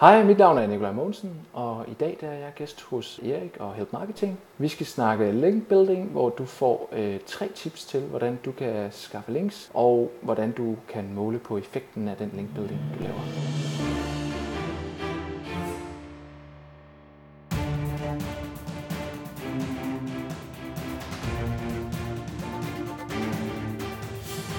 Hej, mit navn er Nikolaj Mogensen, og i dag der er jeg gæst hos Erik og Help Marketing. Vi skal snakke link building, hvor du får øh, tre tips til, hvordan du kan skaffe links, og hvordan du kan måle på effekten af den link building, du laver.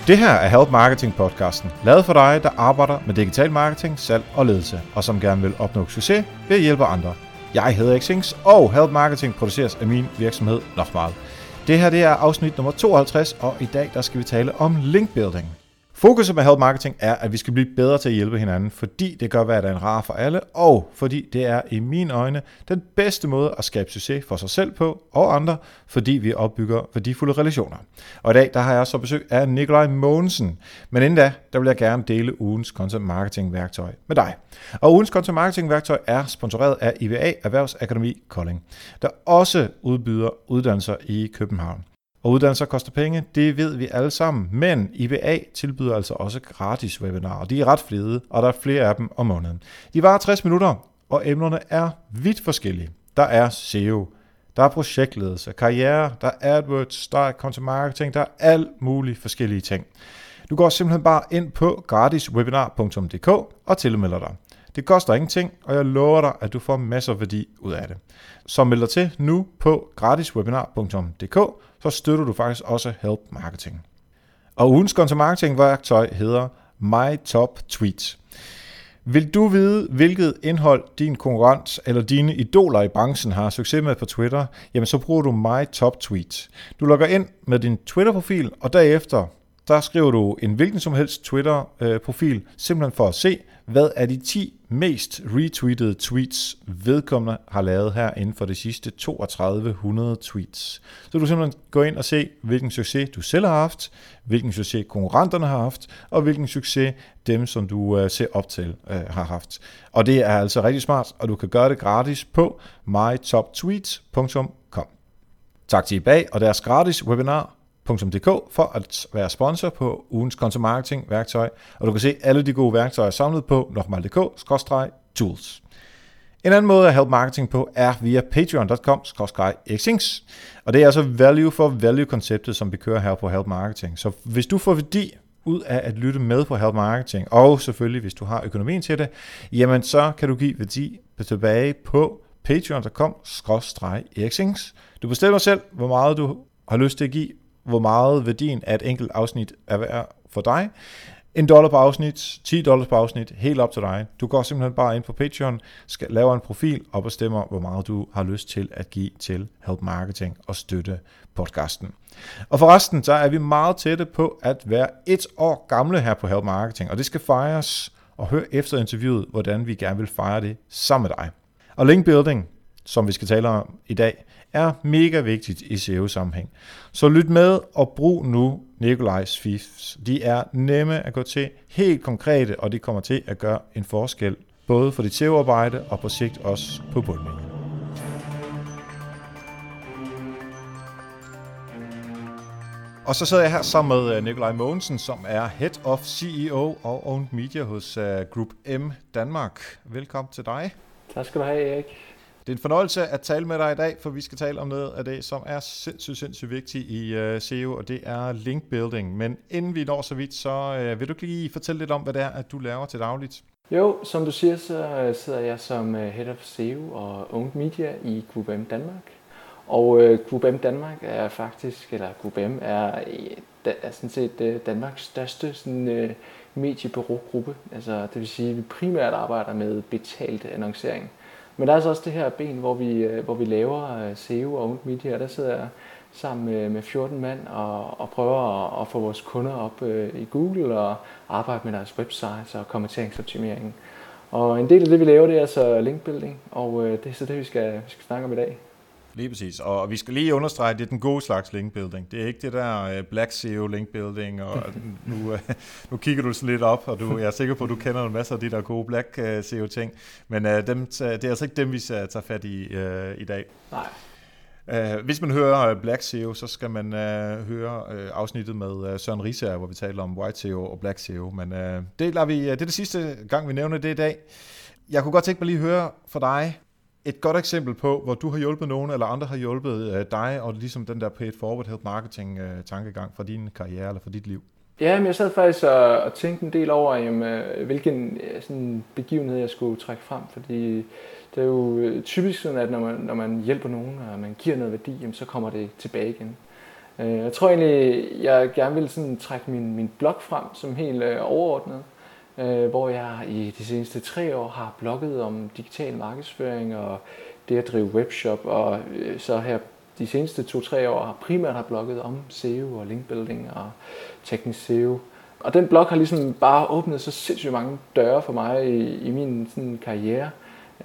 Det her er Help Marketing podcasten, lavet for dig, der arbejder med digital marketing, salg og ledelse, og som gerne vil opnå succes ved at hjælpe andre. Jeg hedder Xings, og Help Marketing produceres af min virksomhed Nochmal. Det her det er afsnit nummer 52, og i dag der skal vi tale om link building. Fokuset med Help Marketing er, at vi skal blive bedre til at hjælpe hinanden, fordi det gør hverdagen rar for alle, og fordi det er i mine øjne den bedste måde at skabe succes for sig selv på og andre, fordi vi opbygger værdifulde relationer. Og i dag der har jeg så besøg af Nikolaj Mogensen. Men inden da, der vil jeg gerne dele ugens content marketing værktøj med dig. Og ugens content marketing værktøj er sponsoreret af IBA Erhvervsakademi Kolding, der også udbyder uddannelser i København. Og uddannelser koster penge, det ved vi alle sammen, men IBA tilbyder altså også gratis webinarer. De er ret fede, og der er flere af dem om måneden. De varer 60 minutter, og emnerne er vidt forskellige. Der er SEO, der er projektledelse, karriere, der er AdWords, der er content marketing, der er alt mulige forskellige ting. Du går simpelthen bare ind på gratiswebinar.dk og tilmelder dig. Det koster ingenting, og jeg lover dig, at du får masser af værdi ud af det. Så meld dig til nu på gratiswebinar.dk, så støtter du faktisk også Help Marketing. Og ugens content marketing værktøj hedder My Top Tweets. Vil du vide, hvilket indhold din konkurrent eller dine idoler i branchen har succes med på Twitter, jamen så bruger du My Top Tweets. Du logger ind med din Twitter-profil, og derefter der skriver du en hvilken som helst Twitter-profil, simpelthen for at se, hvad er de 10 mest retweetede tweets, vedkommende har lavet her inden for de sidste 3200 tweets. Så du simpelthen går ind og se, hvilken succes du selv har haft, hvilken succes konkurrenterne har haft, og hvilken succes dem, som du øh, ser op til, øh, har haft. Og det er altså rigtig smart, og du kan gøre det gratis på mytoptweets.com. Tak til I bag og deres gratis webinar www.nota.dk for at være sponsor på ugens content marketing værktøj, og du kan se alle de gode værktøjer samlet på nokmal.dk-tools. En anden måde at help marketing på er via patreon.com xings og det er altså value for value konceptet, som vi kører her på Help Marketing. Så hvis du får værdi ud af at lytte med på Help Marketing, og selvfølgelig hvis du har økonomien til det, jamen så kan du give værdi tilbage på patreon.com xings Du bestemmer selv, hvor meget du har lyst til at give hvor meget værdien af et enkelt afsnit er værd for dig. En dollar på afsnit, 10 dollars på afsnit, helt op til dig. Du går simpelthen bare ind på Patreon, skal lave en profil og bestemmer, hvor meget du har lyst til at give til Help Marketing og støtte podcasten. Og forresten, så er vi meget tætte på at være et år gamle her på Help Marketing, og det skal fejres og hør efter interviewet, hvordan vi gerne vil fejre det sammen med dig. Og link building, som vi skal tale om i dag, er mega vigtigt i SEO-sammenhæng. Så lyt med og brug nu Nikolajs fifs. De er nemme at gå til, helt konkrete, og det kommer til at gøre en forskel, både for dit SEO-arbejde og på sigt også på bundlinjen. Og så sidder jeg her sammen med øh, Nikolaj Mogensen, som er Head of CEO og Owned Media hos øh, Group M Danmark. Velkommen til dig. Tak skal du have, Erik. Det er en fornøjelse at tale med dig i dag, for vi skal tale om noget af det, som er sindssygt, sindssygt vigtigt i øh, SEO, og det er link building. Men inden vi når så vidt, så øh, vil du lige fortælle lidt om, hvad det er, at du laver til dagligt? Jo, som du siger, så øh, sidder jeg som Head of SEO og Owned Media i Group M Danmark. Og uh, Group M Danmark er faktisk, eller Group M er, er sådan set Danmarks største sådan, mediebureaugruppe. Altså, det vil sige, at vi primært arbejder med betalt annoncering. Men der er altså også det her ben, hvor vi, øh, hvor vi laver øh, SEO og Owned Media. Der sidder jeg sammen med, med 14 mand og, og prøver at, at få vores kunder op øh, i Google og arbejde med deres websites og kommenteringsoptimering. Og en del af det, vi laver, det er altså linkbuilding, og øh, det er så det, vi skal, vi skal snakke om i dag. Lige præcis. Og vi skal lige understrege, at det er den gode slags linkbuilding. Det er ikke det der øh, black SEO linkbuilding, og nu, øh, nu kigger du sådan lidt op, og du, jeg er sikker på, at du kender en masse af de der gode black øh, SEO ting. Men dem, det er altså ikke dem, vi tager fat i i dag. Nej. hvis man hører Black SEO, så skal man uh, høre uh, afsnittet med uh, Søren Risager, hvor vi taler om White SEO og Black SEO. Men uh, det, lader vi, uh, det er det sidste gang, vi nævner det i dag. Jeg kunne godt tænke mig lige at høre fra dig et godt eksempel på, hvor du har hjulpet nogen, eller andre har hjulpet øh, dig, og ligesom den der paid forward help marketing øh, tankegang for din karriere eller for dit liv. Ja, men jeg sad faktisk og, og tænkte en del over, jamen, øh, hvilken øh, sådan, begivenhed jeg skulle trække frem, fordi det er jo øh, typisk sådan, at når man, når man hjælper nogen, og man giver noget værdi, jamen, så kommer det tilbage igen. Jeg tror egentlig, jeg gerne vil sådan trække min, min blog frem som helt overordnet øh, hvor jeg i de seneste tre år har blogget om digital markedsføring og det at drive webshop, og øh, så her de seneste to-tre år har primært har blogget om SEO og linkbuilding og teknisk SEO. Og den blog har ligesom bare åbnet så sindssygt mange døre for mig i, i min sådan, karriere.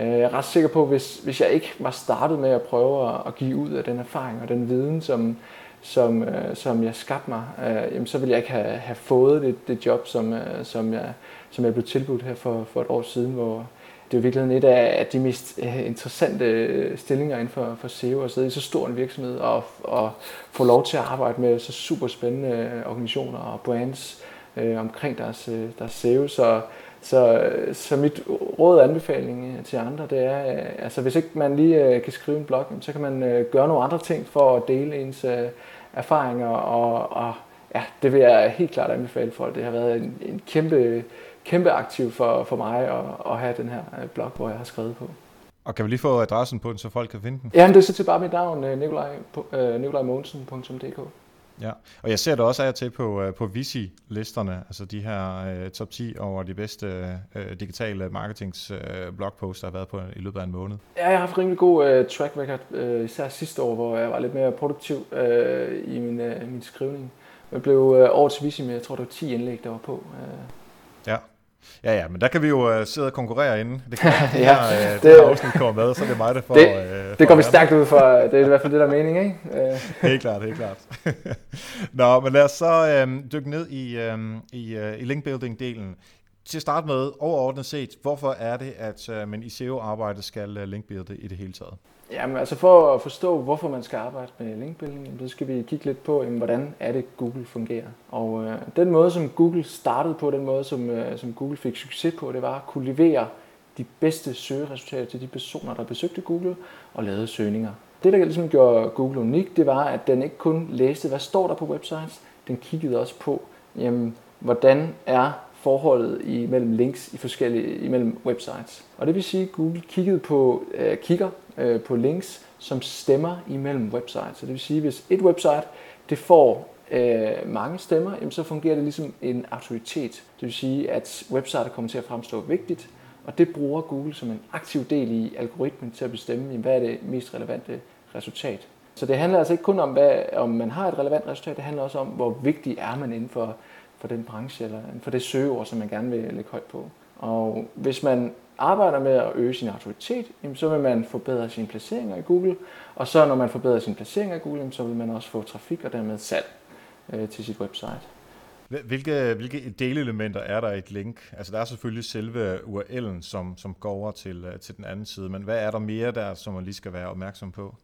Øh, jeg er ret sikker på, hvis, hvis jeg ikke var startet med at prøve at, at give ud af den erfaring og den viden, som, som, øh, som jeg skabte mig, øh, jamen, så ville jeg ikke have, have fået det, det job, som, øh, som, jeg, som jeg blev tilbudt her for, for et år siden, hvor det er virkelig et af de mest øh, interessante øh, stillinger inden for, for SEO, at sidde i så stor en virksomhed og, og få lov til at arbejde med så super spændende øh, organisationer og brands øh, omkring deres, øh, deres SEO. Så, så, så mit råd og anbefaling til andre, det er, altså hvis ikke man lige kan skrive en blog, så kan man gøre nogle andre ting for at dele ens erfaringer, og, og ja, det vil jeg helt klart anbefale folk. Det har været en, en kæmpe, kæmpe aktiv for, for mig at, at have den her blog, hvor jeg har skrevet på. Og kan vi lige få adressen på den, så folk kan finde den? Ja, det er så til bare mit navn, Nikolaj, nikolajmogensen.dk. Ja, og jeg ser det også af til på, øh, på Visi-listerne, altså de her uh, top 10 over de bedste uh, digitale marketings uh, blogposts, der har været på i løbet af en måned. Ja, jeg har haft rimelig god uh, track record, uh, især sidste år, hvor jeg var lidt mere produktiv uh, i min, uh, min skrivning. Jeg blev uh, årets Visi med, jeg tror det var 10 indlæg, der var på. Uh. Ja, Ja, ja, men der kan vi jo uh, sidde og konkurrere inden. Det kan ja, her, uh, det, det afsnit kommer med, så det er mig, der får... Det, uh, det går vi stærkt ud for. Det er i hvert fald det, der er mening, ikke? Uh. helt klart, helt klart. Nå, men lad os så um, dykke ned i, um, i, uh, i linkbuilding-delen. Til at starte med, overordnet set, hvorfor er det, at uh, man i SEO-arbejde skal uh, linkbuilde i det hele taget? Jamen altså for at forstå, hvorfor man skal arbejde med linkbuilding, så skal vi kigge lidt på, jamen, hvordan er det Google fungerer. Og øh, den måde, som Google startede på, den måde, som, øh, som Google fik succes på, det var at kunne levere de bedste søgeresultater til de personer, der besøgte Google og lavede søgninger. Det, der ligesom gjorde Google unik, det var, at den ikke kun læste, hvad står der på websites, den kiggede også på, jamen, hvordan er forholdet imellem links i forskellige imellem websites. Og det vil sige, at Google kiggede på, øh, kigger øh, på links, som stemmer imellem websites. Så det vil sige, at hvis et website det får øh, mange stemmer, jamen, så fungerer det ligesom en autoritet. Det vil sige, at websitet kommer til at fremstå vigtigt, og det bruger Google som en aktiv del i algoritmen til at bestemme, jamen, hvad er det mest relevante resultat. Så det handler altså ikke kun om, hvad, om man har et relevant resultat, det handler også om, hvor vigtig er man inden for, for den branche, eller for det søgeord, som man gerne vil lægge højt på. Og hvis man arbejder med at øge sin autoritet, så vil man forbedre sine placeringer i Google. Og så når man forbedrer sine placeringer i Google, så vil man også få trafik og dermed salg øh, til sit website. Hvilke, hvilke delelementer er der i et link? Altså der er selvfølgelig selve URL'en, som, som går over til, øh, til den anden side, men hvad er der mere der, som man lige skal være opmærksom på?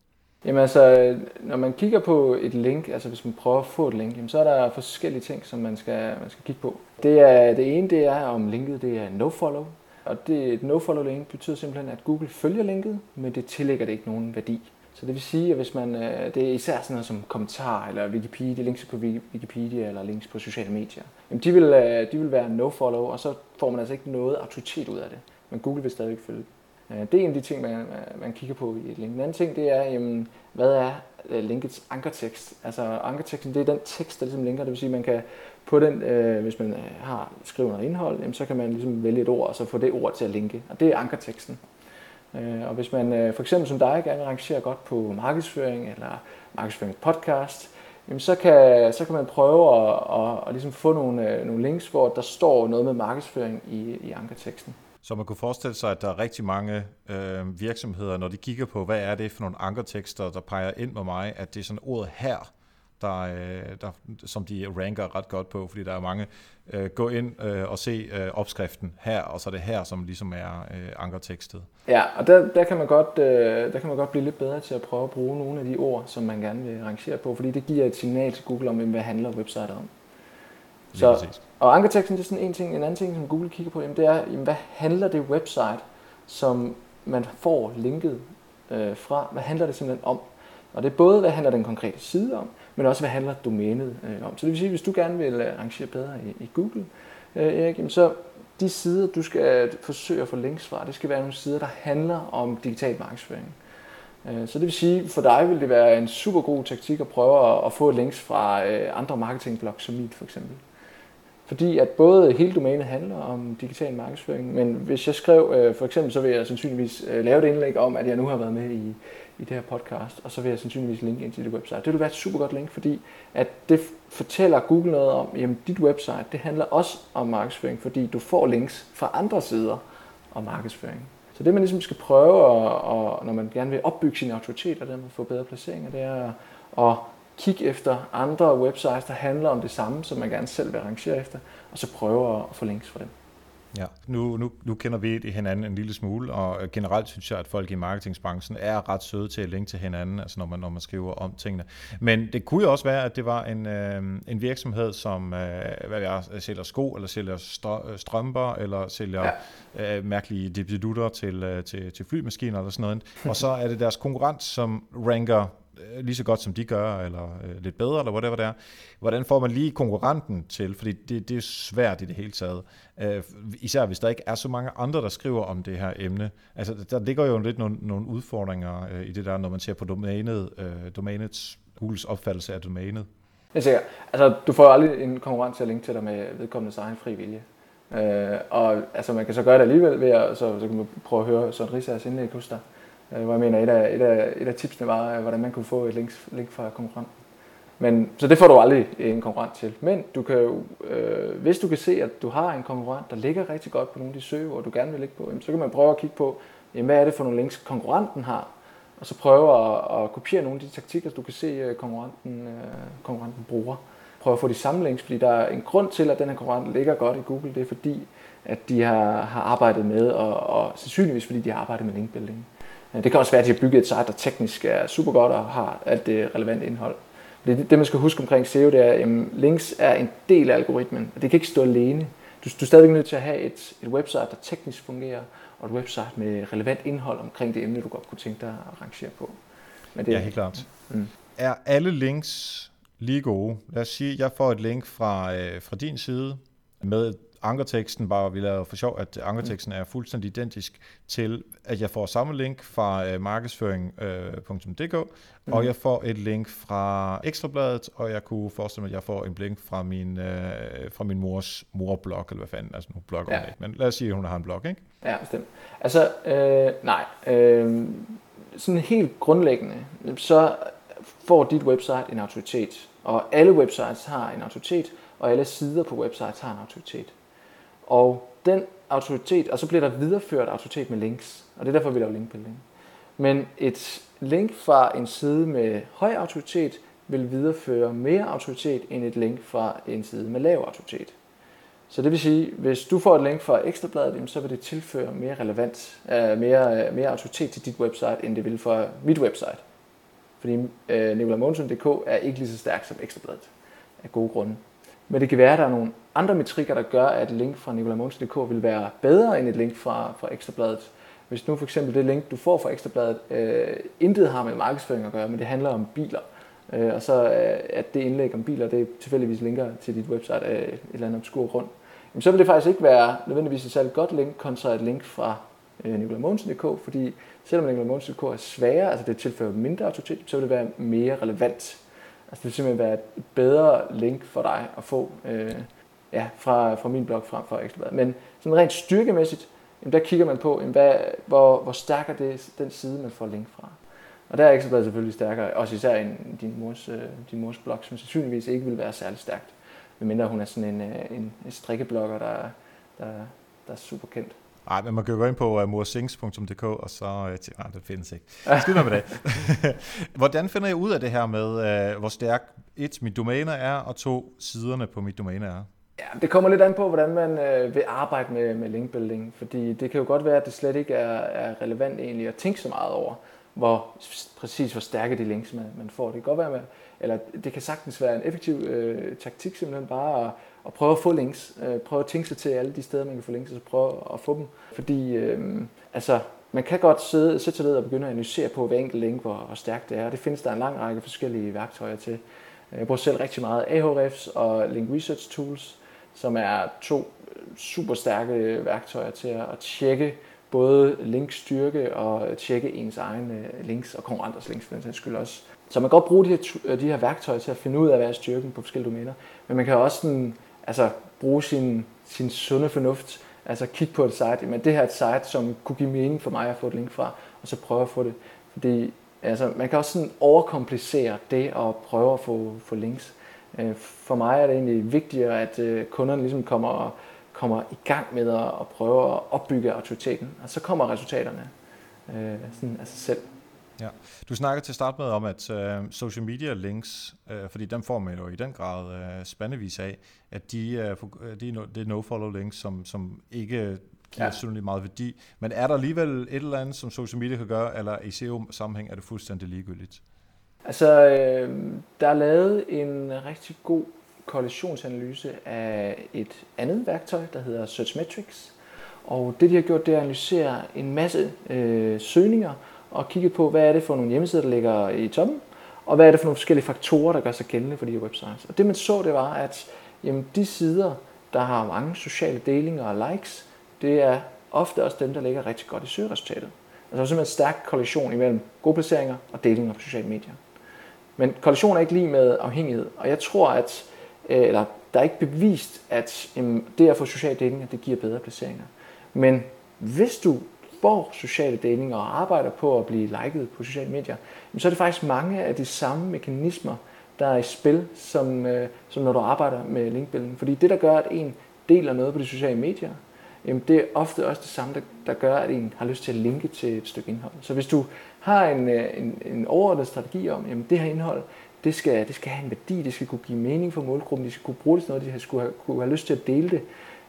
Jamen altså, når man kigger på et link, altså hvis man prøver at få et link, jamen, så er der forskellige ting, som man skal, man skal kigge på. Det, er, det ene, det er, om linket det er nofollow. Og det, et nofollow link betyder simpelthen, at Google følger linket, men det tillægger det ikke nogen værdi. Så det vil sige, at hvis man, øh, det er især sådan noget som kommentar eller Wikipedia, links på Wikipedia eller links på sociale medier, jamen de vil, øh, de vil være nofollow, og så får man altså ikke noget autoritet ud af det. Men Google vil stadigvæk følge Øh, det er en af de ting, man, man kigger på i et link. Den anden ting, det er, jamen, hvad er øh, linkets ankertekst? Altså ankerteksten, det er den tekst, der ligesom linker. Det vil sige, man kan på den, øh, hvis man øh, har skrevet noget indhold, jamen, så kan man ligesom vælge et ord, og så få det ord til at linke. Og det er ankerteksten. Øh, og hvis man øh, for eksempel som dig gerne rangerer godt på markedsføring eller markedsføring podcast, jamen så, kan, så kan man prøve at, at, at ligesom få nogle, øh, nogle links, hvor der står noget med markedsføring i, i ankerteksten. Så man kunne forestille sig, at der er rigtig mange øh, virksomheder, når de kigger på, hvad er det for nogle ankertekster, der peger ind med mig, at det er sådan ordet her, der, øh, der, som de ranker ret godt på, fordi der er mange, øh, gå ind øh, og se øh, opskriften her, og så er det her, som ligesom er øh, ankertekstet. Ja, og der, der, kan man godt, øh, der kan man godt blive lidt bedre til at prøve at bruge nogle af de ord, som man gerne vil rangere på, fordi det giver et signal til Google om, hvad handler websitet om. Så, og ankerteksten det er sådan en ting. En anden ting, som Google kigger på, jamen, det er, jamen, hvad handler det website som man får linket øh, fra. Hvad handler det simpelthen om? Og det er både, hvad handler den konkrete side om, men også, hvad handler domænet øh, om. Så det vil sige, hvis du gerne vil øh, arrangere bedre i, i Google, øh, Erik, så de sider, du skal forsøge at få links fra, det skal være nogle sider, der handler om digital markedsføring. Øh, så det vil sige, for dig vil det være en super god taktik at prøve at få links fra øh, andre marketingblogs som mit for eksempel. Fordi at både hele domænet handler om digital markedsføring, men hvis jeg skrev, øh, for eksempel, så vil jeg sandsynligvis øh, lave et indlæg om, at jeg nu har været med i, i det her podcast, og så vil jeg sandsynligvis linke ind til dit website. Det vil være et super godt link, fordi at det fortæller Google noget om, jamen dit website, det handler også om markedsføring, fordi du får links fra andre sider om markedsføring. Så det man ligesom skal prøve, og, og når man gerne vil opbygge sin autoritet og dermed få bedre placeringer, det er at kigge efter andre websites, der handler om det samme, som man gerne selv vil arrangere efter, og så prøve at få links fra dem. Ja, nu, nu, nu kender vi hinanden en lille smule, og generelt synes jeg, at folk i marketingsbranchen er ret søde til at linke til hinanden, altså når man, når man skriver om tingene. Men det kunne jo også være, at det var en, øh, en virksomhed, som øh, hvad jeg, sælger sko, eller sælger strømper, eller sælger ja. øh, mærkelige debidutter til, øh, til, til flymaskiner eller sådan noget. Og så er det deres konkurrent, som ranker Øh, Øh, lige så godt, som de gør, eller øh, lidt bedre, eller whatever det er. Hvordan får man lige konkurrenten til? Fordi det, det er svært i det hele taget. Øh, især hvis der ikke er så mange andre, der skriver om det her emne. Altså, der ligger jo lidt nogle, nogle udfordringer øh, i det der, når man ser på domænet, øh, domænets, Googles opfattelse af domænet. Jeg siger, altså, du får jo aldrig en konkurrent til at linke til dig med vedkommendes egen fri vilje. Øh, og altså, man kan så gøre det alligevel ved at, så, så kan man prøve at høre Søren Risas indlæg hos dig. Øh, Øh, hvor jeg mener, et af, et af, et af tipsene var, øh, hvordan man kunne få et link, link fra konkurrenten. Men, så det får du aldrig en konkurrent til. Men du kan jo, øh, hvis du kan se, at du har en konkurrent, der ligger rigtig godt på nogle af de søger, du gerne vil ligge på, så kan man prøve at kigge på, jamen, hvad er det for nogle links, konkurrenten har, og så prøve at, at kopiere nogle af de taktikker, du kan se, øh, konkurrenten, øh, konkurrenten bruger. Prøve at få de samme links, fordi der er en grund til, at den her konkurrent ligger godt i Google. Det er fordi, at de har, har arbejdet med, og, og sandsynligvis fordi de har arbejdet med linkbuilding. Det kan også være, at de har bygget et site, der teknisk er super godt og har alt det relevante indhold. Det, det man skal huske omkring SEO, det er, at links er en del af algoritmen, og det kan ikke stå alene. Du, du er stadig nødt til at have et, et website, der teknisk fungerer, og et website med relevant indhold omkring det emne, du godt kunne tænke dig at arrangere på. Men det, ja, helt klart. Mm. Er alle links lige gode? Lad os sige, at jeg får et link fra, øh, fra din side med ankerteksten, bare vi laver for sjov, at ankerteksten er fuldstændig identisk til, at jeg får samme link fra uh, markedsføring.dk, uh, mm. og jeg får et link fra Ekstrabladet, og jeg kunne forestille mig, at jeg får en link fra min, uh, fra min mors morblog, eller hvad fanden, altså nu blog ja. Men lad os sige, at hun har en blog, ikke? Ja, bestemt. Altså, øh, nej, øh, sådan helt grundlæggende, så får dit website en autoritet, og alle websites har en autoritet, og alle sider på websites har en autoritet. Og den autoritet, og så bliver der videreført autoritet med links, og det er derfor, vi laver linkbuilding. Men et link fra en side med høj autoritet vil videreføre mere autoritet end et link fra en side med lav autoritet. Så det vil sige, hvis du får et link fra Ekstrabladet, så vil det tilføre mere relevant, øh, mere, øh, mere autoritet til dit website, end det vil for mit website. Fordi øh, nikolamonsen.dk er ikke lige så stærk som Ekstrabladet, af gode grunde. Men det kan være, at der er nogle andre metrikker, der gør, at et link fra nikolamonsen.dk vil være bedre end et link fra, fra Ekstrabladet. Hvis nu for eksempel det link, du får fra Ekstrabladet, øh, intet har med markedsføring at gøre, men det handler om biler, øh, og så øh, at det indlæg om biler, det tilfældigvis linker til dit website af et eller andet obskur grund, jamen, så vil det faktisk ikke være nødvendigvis et særligt godt link kontra et link fra øh, nikolamonsen.dk, fordi selvom nikolamonsen.dk er sværere, altså det tilfører mindre autoritet, så vil det være mere relevant Altså det vil simpelthen være et bedre link for dig at få øh, ja, fra, fra min blog frem for Ekstrabladet. Men sådan rent styrkemæssigt, jamen der kigger man på, jamen hvad, hvor, hvor stærk er det, den side, man får link fra. Og der er Ekstrabladet selvfølgelig stærkere, også især end din mors, øh, din mors blog, som sandsynligvis ikke vil være særlig stærkt. Medmindre hun er sådan en, øh, en, en strikkeblogger, der, der, der er super kendt. Nej, men man kan jo gå ind på uh, morsings.dk, og så uh, til, nej, det findes ikke. Skid med det. Hvordan finder jeg ud af det her med, uh, hvor stærk et, mit domæne er, og to, siderne på mit domæne er? Ja, det kommer lidt an på, hvordan man uh, vil arbejde med, med linkbuilding, fordi det kan jo godt være, at det slet ikke er, er relevant egentlig at tænke så meget over, hvor præcis hvor stærke de links man, man får. Det kan godt være med, eller det kan sagtens være en effektiv uh, taktik simpelthen bare at, og prøve at få links. Øh, prøve at tænke sig til alle de steder, man kan få links, og så prøve at få dem. Fordi øh, altså, man kan godt sidde, sætte sig ned og begynde at analysere på hver enkelt link, hvor, hvor stærkt det er. Og det findes der en lang række forskellige værktøjer til. Jeg bruger selv rigtig meget Ahrefs og Link Research Tools, som er to øh, super stærke værktøjer til at tjekke både linkstyrke og øh, tjekke ens egne øh, links og konkurrenters links for den sags skyld også. Så man kan godt bruge de her, de her værktøjer til at finde ud af, hvad er styrken på forskellige domæner. Men man kan også sådan, altså, bruge sin, sin sunde fornuft, altså kigge på et site, men det her er et site, som kunne give mening for mig at få et link fra, og så prøve at få det. Fordi altså, man kan også sådan overkomplicere det og prøve at få, få links. Øh, for mig er det egentlig vigtigere, at øh, kunderne ligesom kommer, kommer i gang med at prøve at opbygge autoriteten, og så kommer resultaterne øh, sådan af sig selv. Ja. Du snakker til start med om, at uh, social media links, uh, fordi dem får man jo i den grad uh, spandevis af, at de, uh, de er no, det er no-follow links, som, som ikke giver ja. synderligt meget værdi. Men er der alligevel et eller andet, som social media kan gøre, eller i SEO-sammenhæng er det fuldstændig ligegyldigt? Altså, øh, der er lavet en rigtig god koalitionsanalyse af et andet værktøj, der hedder Searchmetrics. Og det, de har gjort, det er at analysere en masse øh, søgninger, og kigget på, hvad er det for nogle hjemmesider, der ligger i toppen, og hvad er det for nogle forskellige faktorer, der gør sig gældende for de her websites. Og det man så, det var, at jamen, de sider, der har mange sociale delinger og likes, det er ofte også dem, der ligger rigtig godt i søgeresultatet. Altså der er simpelthen en stærk korrelation imellem gode placeringer og delinger på sociale medier. Men korrelation er ikke lige med afhængighed, og jeg tror, at øh, eller der er ikke bevist, at det at få sociale delinger, det giver bedre placeringer. Men hvis du får sociale delinger og arbejder på at blive liket på sociale medier, så er det faktisk mange af de samme mekanismer, der er i spil, som, øh, som når du arbejder med linkbuilding. Fordi det, der gør, at en deler noget på de sociale medier, jamen det er ofte også det samme, der, der gør, at en har lyst til at linke til et stykke indhold. Så hvis du har en, øh, en, en overordnet strategi om, jamen det her indhold, det skal, det skal have en værdi, det skal kunne give mening for målgruppen, de skal kunne bruge det til noget, de skulle have, kunne have lyst til at dele det,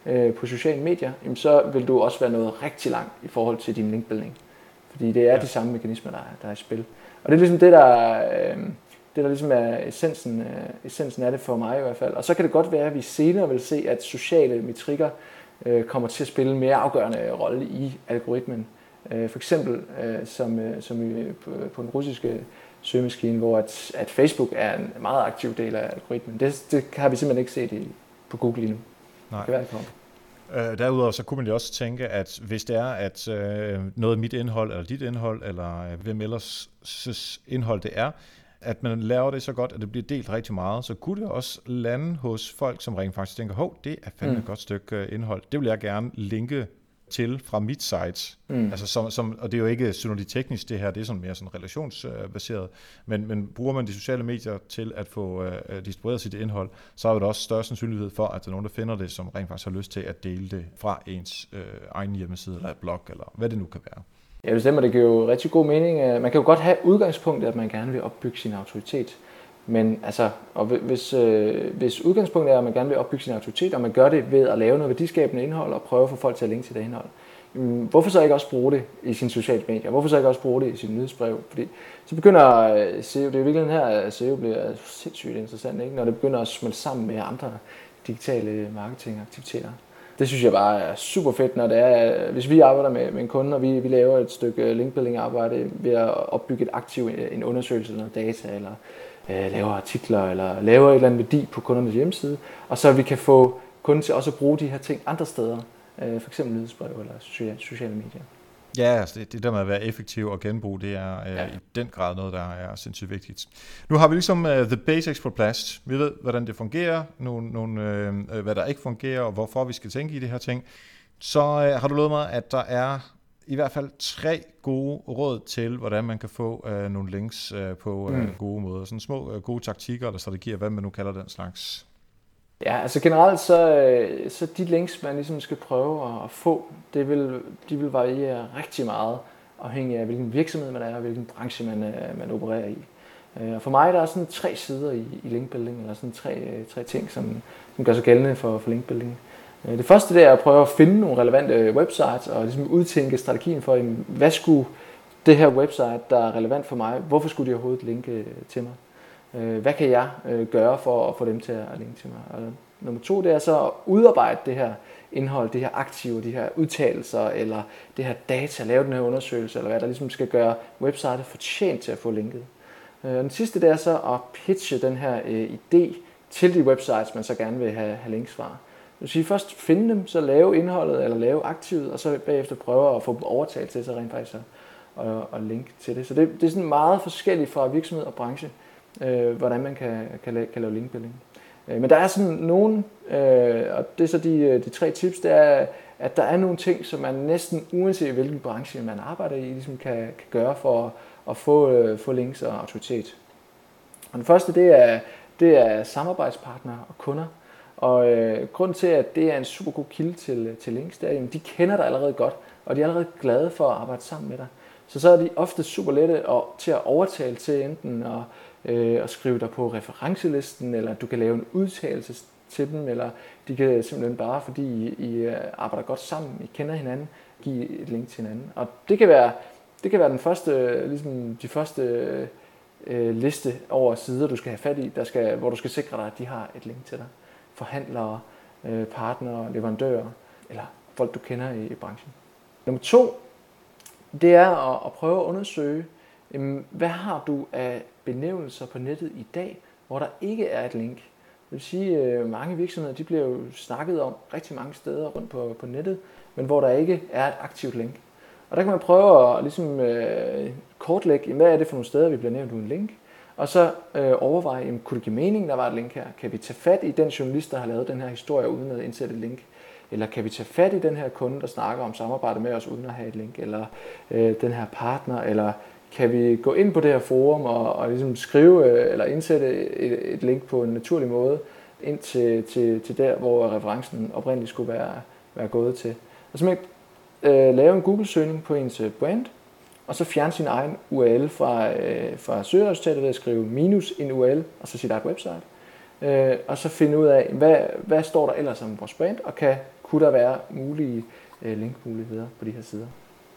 øh, på sociale medier, jamen så vil du også være noget rigtig langt i forhold til din linkbuilding. Fordi det er ja. de samme mekanismer, der er, der er i spil. Og det er ligesom det, der, øh, det, der ligesom er essensen, øh, essensen af det for mig i hvert fald. Og så kan det godt være, at vi senere vil se, at sociale metrikker øh, kommer til at spille en mere afgørende rolle i algoritmen. Øh, for eksempel øh, som, øh, som i, på, på den russiske søgemaskine, hvor at, at Facebook er en meget aktiv del af algoritmen. Det, det har vi simpelthen ikke set i, på Google lige nu. Nej. Det kan være, Øh, derudover så kunne man jo også tænke, at hvis det er, at øh, noget af mit indhold, eller dit indhold, eller øh, hvem ellers indhold det er, at man laver det så godt, at det bliver delt rigtig meget, så kunne det også lande hos folk, som rent faktisk tænker, hov, det er fandme mm. et godt stykke øh, indhold. Det vil jeg gerne linke til fra mit site. Mm. Altså som, som, og det er jo ikke teknisk det her, det er sådan mere sådan relationsbaseret, men, men bruger man de sociale medier til at få uh, distribueret sit indhold, så er der også større sandsynlighed for, at der er nogen, der finder det, som rent faktisk har lyst til at dele det fra ens uh, egen hjemmeside eller blog, eller hvad det nu kan være. Ja, det stemmer. Det giver jo rigtig god mening. Man kan jo godt have udgangspunktet, at man gerne vil opbygge sin autoritet. Men altså, og hvis, øh, hvis udgangspunktet er, at man gerne vil opbygge sin autoritet, og man gør det ved at lave noget værdiskabende indhold og prøve at få folk til at linke til det indhold, jamen, hvorfor så ikke også bruge det i sine sociale medier? Hvorfor så ikke også bruge det i sin nyhedsbrev? Fordi så begynder øh, SEO, det er jo virkelig her, at SEO bliver sindssygt interessant, ikke? når det begynder at smelte sammen med andre digitale marketingaktiviteter. Det synes jeg bare er super fedt, når det er, øh, hvis vi arbejder med, med en kunde, og vi, vi laver et stykke øh, linkbuilding arbejde ved at opbygge et aktiv, en undersøgelse, noget data, eller øh, laver artikler eller laver et eller andet værdi på kundernes hjemmeside, og så vi kan få kunden til også at bruge de her ting andre steder, øh, f.eks. nyhedsbrev eller sociale medier. Ja, altså det, det der med at være effektiv og genbrug, det er øh, ja. i den grad noget, der er sindssygt vigtigt. Nu har vi ligesom uh, the basics på plads. Vi ved, hvordan det fungerer, nogle, nogle, øh, hvad der ikke fungerer, og hvorfor vi skal tænke i det her ting. Så øh, har du lovet mig, at der er i hvert fald tre gode råd til, hvordan man kan få øh, nogle links øh, på øh, mm. gode måder. Sådan små øh, gode taktikker eller strategier, hvad man nu kalder den slags. Ja, altså generelt så, øh, så de links, man ligesom skal prøve at få, det vil, de vil variere rigtig meget, afhængig af hvilken virksomhed man er, og hvilken branche man, øh, man opererer i. Øh, og for mig der er sådan tre sider i, i linkbuilding, eller sådan tre, tre ting, som, som gør sig gældende for, for linkbuilding. Øh, det første det er at prøve at finde nogle relevante websites og ligesom udtænke strategien for, hvad skulle det her website, der er relevant for mig, hvorfor skulle de overhovedet linke øh, til mig? Øh, hvad kan jeg gøre for at få dem til at linke til mig? Og Nummer to, det er så at udarbejde det her indhold, det her aktive, de her udtalelser, eller det her data, lave den her undersøgelse, eller hvad der ligesom skal gøre websitet fortjent til at få linket. Og den sidste, det er så at pitche den her idé til de websites, man så gerne vil have, have links fra. Det vil sige først finde dem, så lave indholdet eller lave aktivet, og så bagefter prøve at få dem overtalt til så rent faktisk og, og linke link til det. Så det, det er sådan meget forskelligt fra virksomhed og branche, øh, hvordan man kan, kan, lave, kan lave linkbuilding. Øh, men der er sådan nogle, øh, og det er så de, øh, de tre tips, det er, at der er nogle ting, som man næsten uanset hvilken branche man arbejder i, ligesom kan, kan gøre for at få, øh, få links og autoritet. Og den første, det er, det er samarbejdspartnere og kunder. Og øh, grunden til, at det er en super god kilde til, øh, til links, det er, at de kender dig allerede godt, og de er allerede glade for at arbejde sammen med dig. Så så er de ofte super lette og, til at overtale til enten at, øh, at skrive dig på referencelisten, eller du kan lave en udtalelse til dem, eller de kan simpelthen bare, fordi I, I øh, arbejder godt sammen, I kender hinanden, give et link til hinanden. Og det kan være, det kan være den første, øh, ligesom de første øh, liste over sider, du skal have fat i, der skal, hvor du skal sikre dig, at de har et link til dig. Forhandlere, øh, partnere, leverandører, eller folk, du kender i, i branchen. Nummer to, det er at, at prøve at undersøge, jamen, hvad har du af benævnelser på nettet i dag, hvor der ikke er et link. Det vil sige, at mange virksomheder de bliver jo snakket om rigtig mange steder rundt på, på nettet, men hvor der ikke er et aktivt link. Og der kan man prøve at ligesom, øh, kortlægge, hvad er det for nogle steder, vi bliver nævnt uden link, og så øh, overveje, jamen, kunne det give mening, der var et link her? Kan vi tage fat i den journalist, der har lavet den her historie, uden at indsætte et link? Eller kan vi tage fat i den her kunde, der snakker om samarbejde med os, uden at have et link? Eller øh, den her partner? Eller kan vi gå ind på det her forum og, og ligesom skrive øh, eller indsætte et, et link på en naturlig måde ind til, til, til der, hvor referencen oprindeligt skulle være, være gået til? Og simpelthen øh, lave en Google-søgning på ens øh, brand, og så fjerne sin egen URL fra, øh, fra søgeresultatet ved at skrive minus en URL, og så sit eget website. Øh, og så finde ud af, hvad, hvad står der ellers om vores brand, og kan, kunne der være mulige øh, linkmuligheder på de her sider.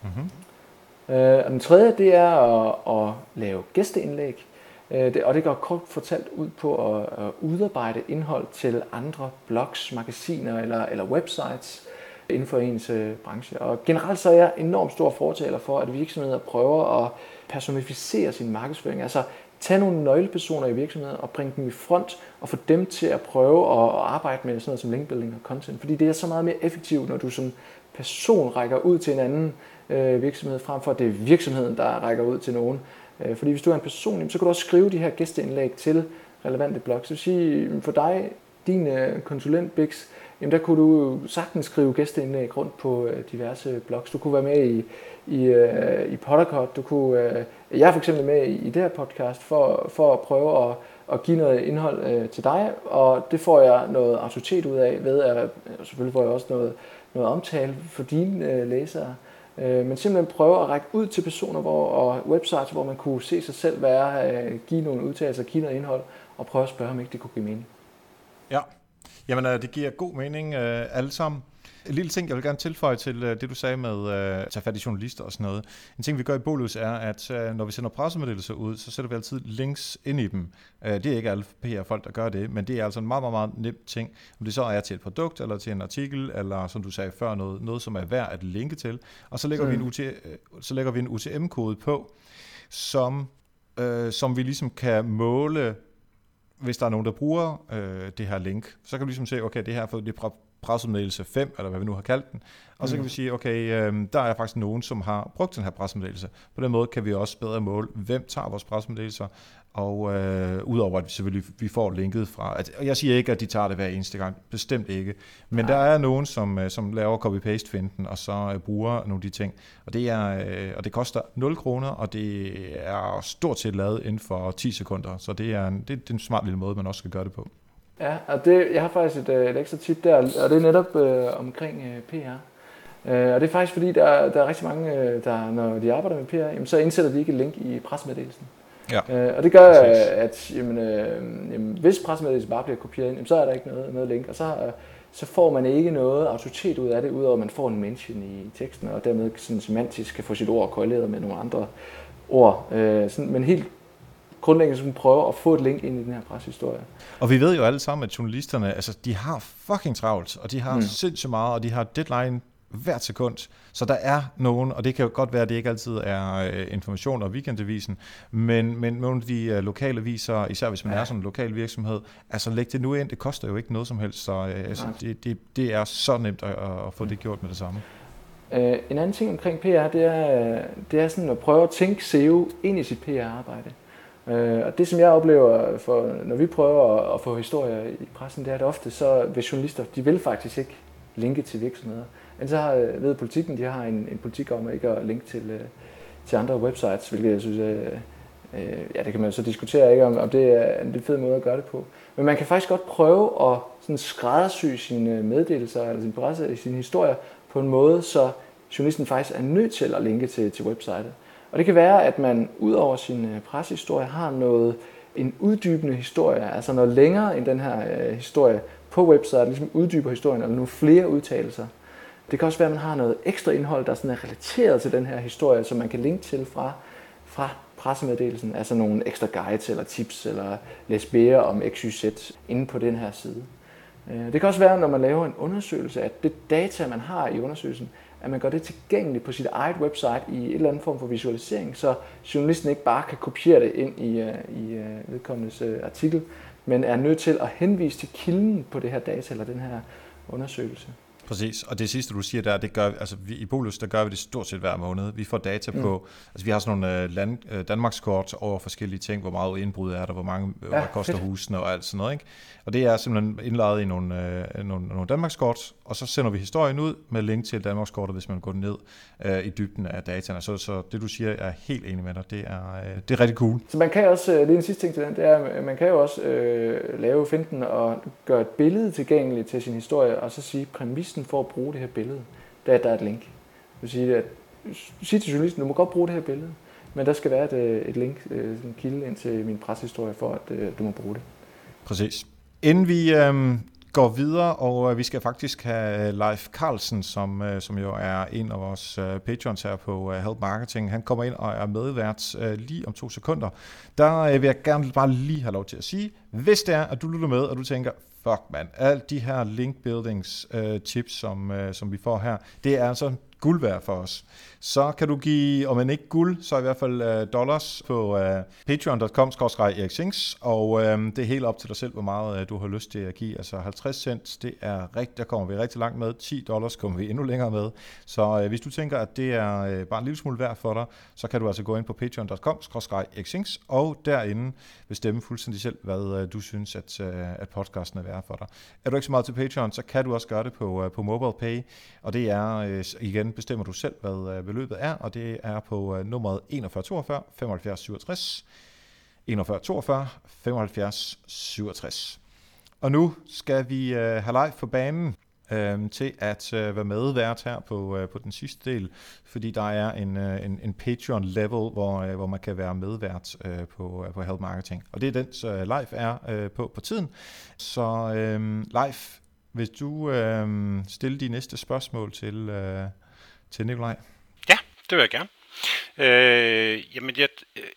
Mm-hmm. Øh, og den tredje, det er at, at lave gæsteindlæg. Øh, det, og det går kort fortalt ud på at, at udarbejde indhold til andre blogs, magasiner eller, eller websites inden for ens øh, branche. Og generelt så er jeg enormt stor fortaler for, at virksomheder prøver at personificere sin markedsføring. Altså tage nogle nøglepersoner i virksomheden og bringe dem i front og få dem til at prøve at arbejde med sådan noget som linkbuilding og content. Fordi det er så meget mere effektivt, når du som person rækker ud til en anden øh, virksomhed, frem for at det er virksomheden, der rækker ud til nogen. Øh, fordi hvis du er en person, så kan du også skrive de her gæsteindlæg til relevante blogs. Så vil sige, for dig, din øh, konsulent Bix, jamen der kunne du sagtens skrive gæsteindlæg rundt på øh, diverse blogs. Du kunne være med i, i, øh, i Pottercut. Du kunne, øh, jeg er for eksempel med i, i det her podcast for, for at prøve at, at give noget indhold øh, til dig, og det får jeg noget autoritet ud af ved, at øh, selvfølgelig får jeg også noget, noget omtale for dine øh, læsere. Øh, men simpelthen prøve at række ud til personer hvor, og websites, hvor man kunne se sig selv være, øh, give nogle udtalelser, give noget indhold, og prøve at spørge, om ikke det kunne give mening. Ja, jamen øh, det giver god mening øh, alle sammen. En lille ting, jeg vil gerne tilføje til øh, det, du sagde med at øh, tage fat i journalister og sådan noget. En ting, vi gør i Bolus, er, at øh, når vi sender pressemeddelelser ud, så sætter vi altid links ind i dem. Øh, det er ikke alle PR-folk, der gør det, men det er altså en meget, meget, meget nem ting. Om det så er til et produkt, eller til en artikel, eller som du sagde før, noget, noget som er værd at linke til. Og så lægger, mm. vi, en UT, øh, så lægger vi en UTM-kode på, som, øh, som vi ligesom kan måle hvis der er nogen, der bruger øh, det her link, så kan vi ligesom se, okay, det her har fået det pressemeddelelse 5, eller hvad vi nu har kaldt den, og så mm. kan vi sige, okay, øh, der er faktisk nogen, som har brugt den her pressemeddelelse. På den måde kan vi også bedre måle, hvem tager vores pressemeddelelser, og øh, udover at vi selvfølgelig vi får linket fra, at, og jeg siger ikke, at de tager det hver eneste gang, bestemt ikke, men Nej. der er nogen, som, øh, som laver copy-paste-finden, og så øh, bruger nogle af de ting, og det, er, øh, og det koster 0 kroner, og det er stort set lavet inden for 10 sekunder, så det er, en, det, det er en smart lille måde, man også skal gøre det på. Ja, og det, jeg har faktisk et, øh, et ekstra tip der, og det er netop øh, omkring øh, PR. Øh, og det er faktisk fordi, der, der er rigtig mange, øh, der når de arbejder med PR, jamen, så indsætter de ikke et link i pressemeddelelsen. Ja. Øh, og det gør, Præcis. at jamen, øh, jamen, hvis pressemeddelelsen bare bliver kopieret ind, jamen, så er der ikke noget, noget link, og så, øh, så får man ikke noget autoritet ud af det, udover at man får en mention i teksten, og dermed sådan semantisk kan få sit ord korreleret med nogle andre ord. Øh, sådan, men helt grundlæggende skulle prøve at få et link ind i den her pressehistorie. Og vi ved jo alle sammen, at journalisterne, altså de har fucking travlt, og de har mm. sindssygt meget, og de har deadline hvert sekund. Så der er nogen, og det kan jo godt være, at det ikke altid er øh, information og weekendavisen, men, men nogle af de øh, lokale aviser, især hvis man ja. er sådan en lokal virksomhed, altså læg det nu ind, det koster jo ikke noget som helst, så øh, altså, det, det, det er så nemt at, at få det gjort med det samme. En anden ting omkring PR, det er, det er sådan at prøve at tænke SEO ind i sit PR-arbejde. Øh, og det som jeg oplever, for, når vi prøver at, at få historier i pressen, det er, at ofte så vil journalister, de vil faktisk ikke linke til virksomheder. Men så har, ved politikken, de har en, en politik om ikke at linke til, øh, til andre websites, hvilket jeg synes, uh, ja, det kan man så diskutere, ikke, om, om det er en lidt fed måde at gøre det på. Men man kan faktisk godt prøve at sådan skræddersy sine meddelelser eller sin presse, sine historier på en måde, så journalisten faktisk er nødt til at linke til, til websitet. Og det kan være, at man ud over sin øh, pressehistorie har noget, en uddybende historie, altså noget længere end den her øh, historie på websitet, ligesom uddyber historien, eller nogle flere udtalelser. Det kan også være, at man har noget ekstra indhold, der sådan er relateret til den her historie, som man kan linke til fra, fra pressemeddelelsen, altså nogle ekstra guides eller tips, eller læs mere om XYZ inde på den her side. Øh, det kan også være, når man laver en undersøgelse, at det data, man har i undersøgelsen, at man gør det tilgængeligt på sit eget website i et eller andet form for visualisering, så journalisten ikke bare kan kopiere det ind i, øh, i øh, vedkommendes øh, artikel, men er nødt til at henvise til kilden på det her data eller den her undersøgelse. Præcis, og det sidste du siger der, det gør, altså vi, i Bolus, der gør vi det stort set hver måned. Vi får data mm. på, altså vi har sådan nogle uh, land, uh, Danmarkskort over forskellige ting, hvor meget indbrud er der, hvor mange, ja, hvad koster fedt. husene og alt sådan noget, ikke? Og det er simpelthen indlejet i nogle, uh, nogle, nogle Danmarkskort, og så sender vi historien ud med link til Danmarkskortet, hvis man går ned uh, i dybden af dataene. Så, så det du siger, er helt enig med dig, det er, uh, det er rigtig cool. Så man kan også, det er en sidste ting til den, det er, man kan jo også uh, lave finten og gøre et billede tilgængeligt til sin historie, og så sige præmis journalisten for at bruge det her billede, der, er, der er et link. Det vil sige, at sig til journalisten, du må godt bruge det her billede, men der skal være et, øh, et link, øh, en kilde ind til min pressehistorie, for at øh, du må bruge det. Præcis. Inden vi øhm, går videre, og øh, vi skal faktisk have Leif Carlsen, som, øh, som jo er en af vores øh, patrons her på øh, Help Marketing. Han kommer ind og er medvært øh, lige om to sekunder. Der øh, vil jeg gerne bare lige have lov til at sige, hvis det er, at du lytter med, og du tænker, fuck man, alle de her link buildings øh, tips, som, øh, som vi får her, det er altså guld værd for os. Så kan du give, om man ikke guld, så i hvert fald øh, dollars på uh, patreon.com eriksings, og øh, det er helt op til dig selv, hvor meget du har lyst til at give. Altså 50 cent, det er rigtigt, der kommer vi rigtig langt med. 10 dollars kommer vi endnu længere med. Så hvis du tænker, at det er bare en lille smule værd for dig, så kan du altså gå ind på patreon.com eriksings, og derinde bestemme fuldstændig selv, hvad du synes, at, at podcasten er værd for dig. Er du ikke så meget til Patreon, så kan du også gøre det på, på MobilePay, og det er igen bestemmer du selv, hvad øh, beløbet er, og det er på øh, nummeret 4142 75 67. 4142 75 67. Og nu skal vi øh, have live for banen øh, til at øh, være medvært her på, øh, på den sidste del, fordi der er en, øh, en, en Patreon-level, hvor, øh, hvor man kan være medvært øh, på, øh, på Help Marketing. Og det er den, så øh, live er øh, på på tiden. Så øh, live, hvis du øh, stiller de næste spørgsmål til, øh, til Nikolaj? Ja, det vil jeg gerne. Øh, jamen, jeg,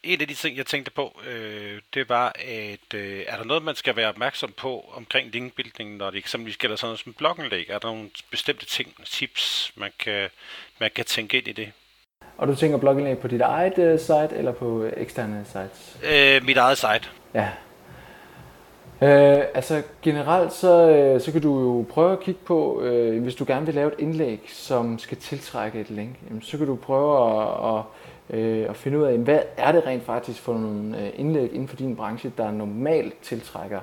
en af de ting, jeg tænkte på, øh, det var, at øh, er der noget, man skal være opmærksom på omkring linkbuilding, når det eksempelvis gælder sådan noget som bloggenlæg? Er der nogle bestemte ting, tips, man kan, man kan tænke ind i det? Og du tænker bloggenlæg på dit eget uh, site, eller på eksterne sites? Øh, mit eget site. Ja, Øh, altså generelt så, øh, så kan du jo prøve at kigge på, øh, hvis du gerne vil lave et indlæg, som skal tiltrække et link, jamen, så kan du prøve at, at, øh, at finde ud af, hvad er det rent faktisk for nogle øh, indlæg inden for din branche, der normalt tiltrækker,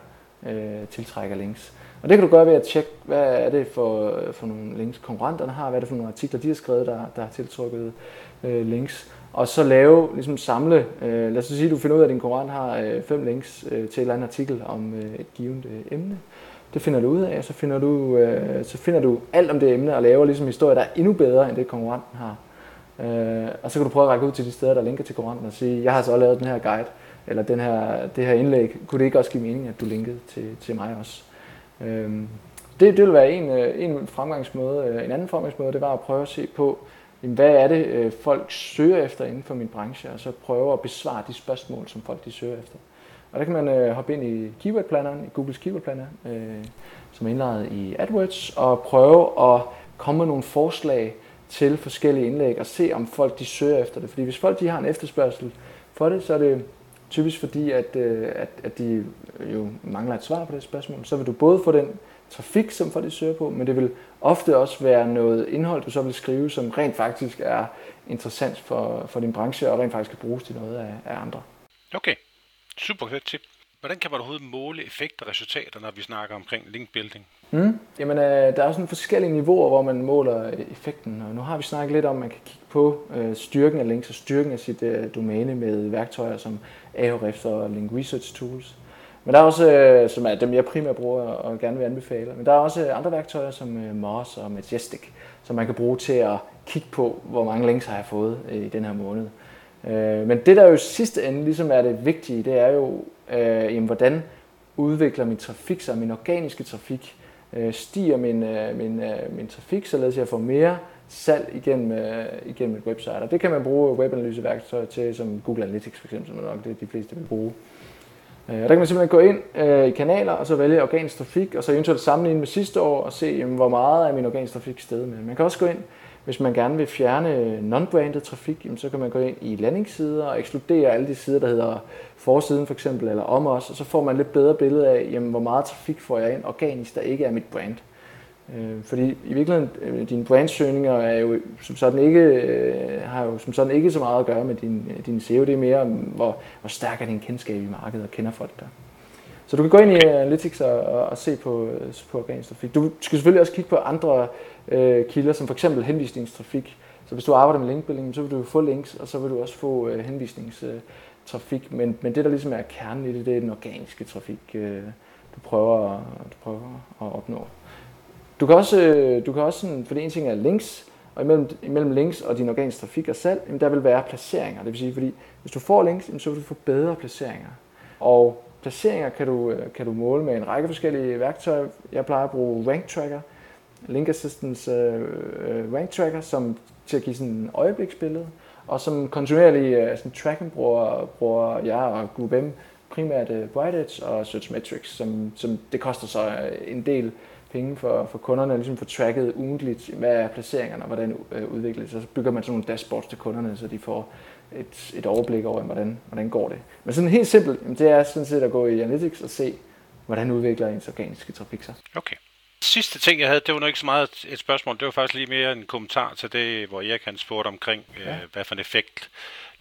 øh, tiltrækker links. Og det kan du gøre ved at tjekke, hvad er det for, for nogle links konkurrenterne har, hvad er det for nogle artikler, de har skrevet, der, der har tiltrukket øh, links og så lave, ligesom samle, øh, lad os sige, at du finder ud af, at din konkurrent har øh, fem links øh, til en eller anden artikel om øh, et givet øh, emne. Det finder du ud af, og så finder du, øh, så finder du alt om det emne og laver ligesom historier, der er endnu bedre end det konkurrenten har. Øh, og så kan du prøve at række ud til de steder, der linker til konkurrenten og sige, jeg har altså så lavet den her guide, eller den her, det her indlæg, kunne det ikke også give mening, at du linkede til, til mig også? Øh, det, det vil være en, øh, en fremgangsmåde. Øh, en anden fremgangsmåde, det var at prøve at se på, jamen, hvad er det, øh, folk søger efter inden for min branche, og så prøve at besvare de spørgsmål, som folk de søger efter. Og der kan man øh, hoppe ind i keyword-planneren, i Googles keyword-planner, øh, som er indlagt i AdWords, og prøve at komme med nogle forslag til forskellige indlæg, og se om folk de søger efter det. Fordi hvis folk de har en efterspørgsel for det, så er det typisk fordi, at, øh, at, at de jo mangler et svar på det spørgsmål. Så vil du både få den trafik, som folk søger på, men det vil ofte også være noget indhold, du så vil skrive, som rent faktisk er interessant for, for din branche, og rent faktisk kan bruges til noget af, af andre. Okay, super godt tip. Hvordan kan man overhovedet måle effekt og resultater, når vi snakker omkring linkbuilding? Mm. Jamen, øh, der er sådan forskellige niveauer, hvor man måler effekten. Og nu har vi snakket lidt om, at man kan kigge på øh, styrken af links og styrken af sit øh, domæne med værktøjer som Ahrefs og Link Research Tools. Men der er også, øh, som er dem jeg primært bruger og gerne vil anbefale, men der er også øh, andre værktøjer som øh, Moz og Majestic, som man kan bruge til at kigge på, hvor mange links har jeg fået øh, i den her måned. Øh, men det der jo sidste ende ligesom er det vigtige, det er jo, øh, jamen, hvordan udvikler min trafik sig, min organiske trafik, øh, stiger min, øh, min, øh, min trafik, således jeg får mere salg igennem, øh, igennem et website. Og det kan man bruge webanalyseværktøjer til, som Google Analytics for eksempel, som er nok det, de fleste vil bruge. Øh, der kan man simpelthen gå ind øh, i kanaler, og så vælge organisk trafik, og så eventuelt sammenligne med sidste år, og se, jamen, hvor meget af min organisk trafik sted med. Man kan også gå ind, hvis man gerne vil fjerne non-branded trafik, jamen, så kan man gå ind i landingssider og ekskludere alle de sider, der hedder forsiden for eksempel, eller om os, og så får man lidt bedre billede af, jamen, hvor meget trafik får jeg ind organisk, der ikke er mit brand. Øh, fordi i virkeligheden, øh, dine brandsøgninger er jo som sådan ikke, øh, har jo som sådan ikke så meget at gøre med din, øh, din SEO. Det er mere, hvor, hvor stærk er din kendskab i markedet og kender folk der. Så du kan gå ind i Analytics og, og, og se på, øh, på organisk trafik. Du skal selvfølgelig også kigge på andre øh, kilder, som for eksempel henvisningstrafik. Så hvis du arbejder med linkbuilding, så vil du få links, og så vil du også få øh, henvisningstrafik. Men, men det, der ligesom er kernen i det, det er den organiske trafik, øh, du, prøver, du prøver at opnå. Du kan også, øh, du kan også sådan, for det ene ting er links, og imellem, imellem links og din organiske trafik og salg, jamen der vil være placeringer. Det vil sige, fordi hvis du får links, så vil du få bedre placeringer. Og placeringer kan du, øh, kan du måle med en række forskellige værktøjer. Jeg plejer at bruge Rank Tracker, Link Assistance uh, Rank Tracker, som til at give sådan en øjebliksbillede, og som kontinuerlig uh, sådan tracking bruger, bruger jeg og GroupM primært uh, Bright Edge og Searchmetrics, som, som det koster så en del penge for, for kunderne, ligesom få tracket ugentligt, hvad er placeringerne, og hvordan øh, udvikler det Så bygger man sådan nogle dashboards til kunderne, så de får et, et overblik over, hvordan, hvordan går det. Men sådan helt simpelt, det er sådan set at gå i Analytics og se, hvordan udvikler ens organiske trafik sig. Okay. Sidste ting, jeg havde, det var nok ikke så meget et spørgsmål, det var faktisk lige mere en kommentar til det, hvor Erik han spurgte omkring, ja. øh, hvad for en effekt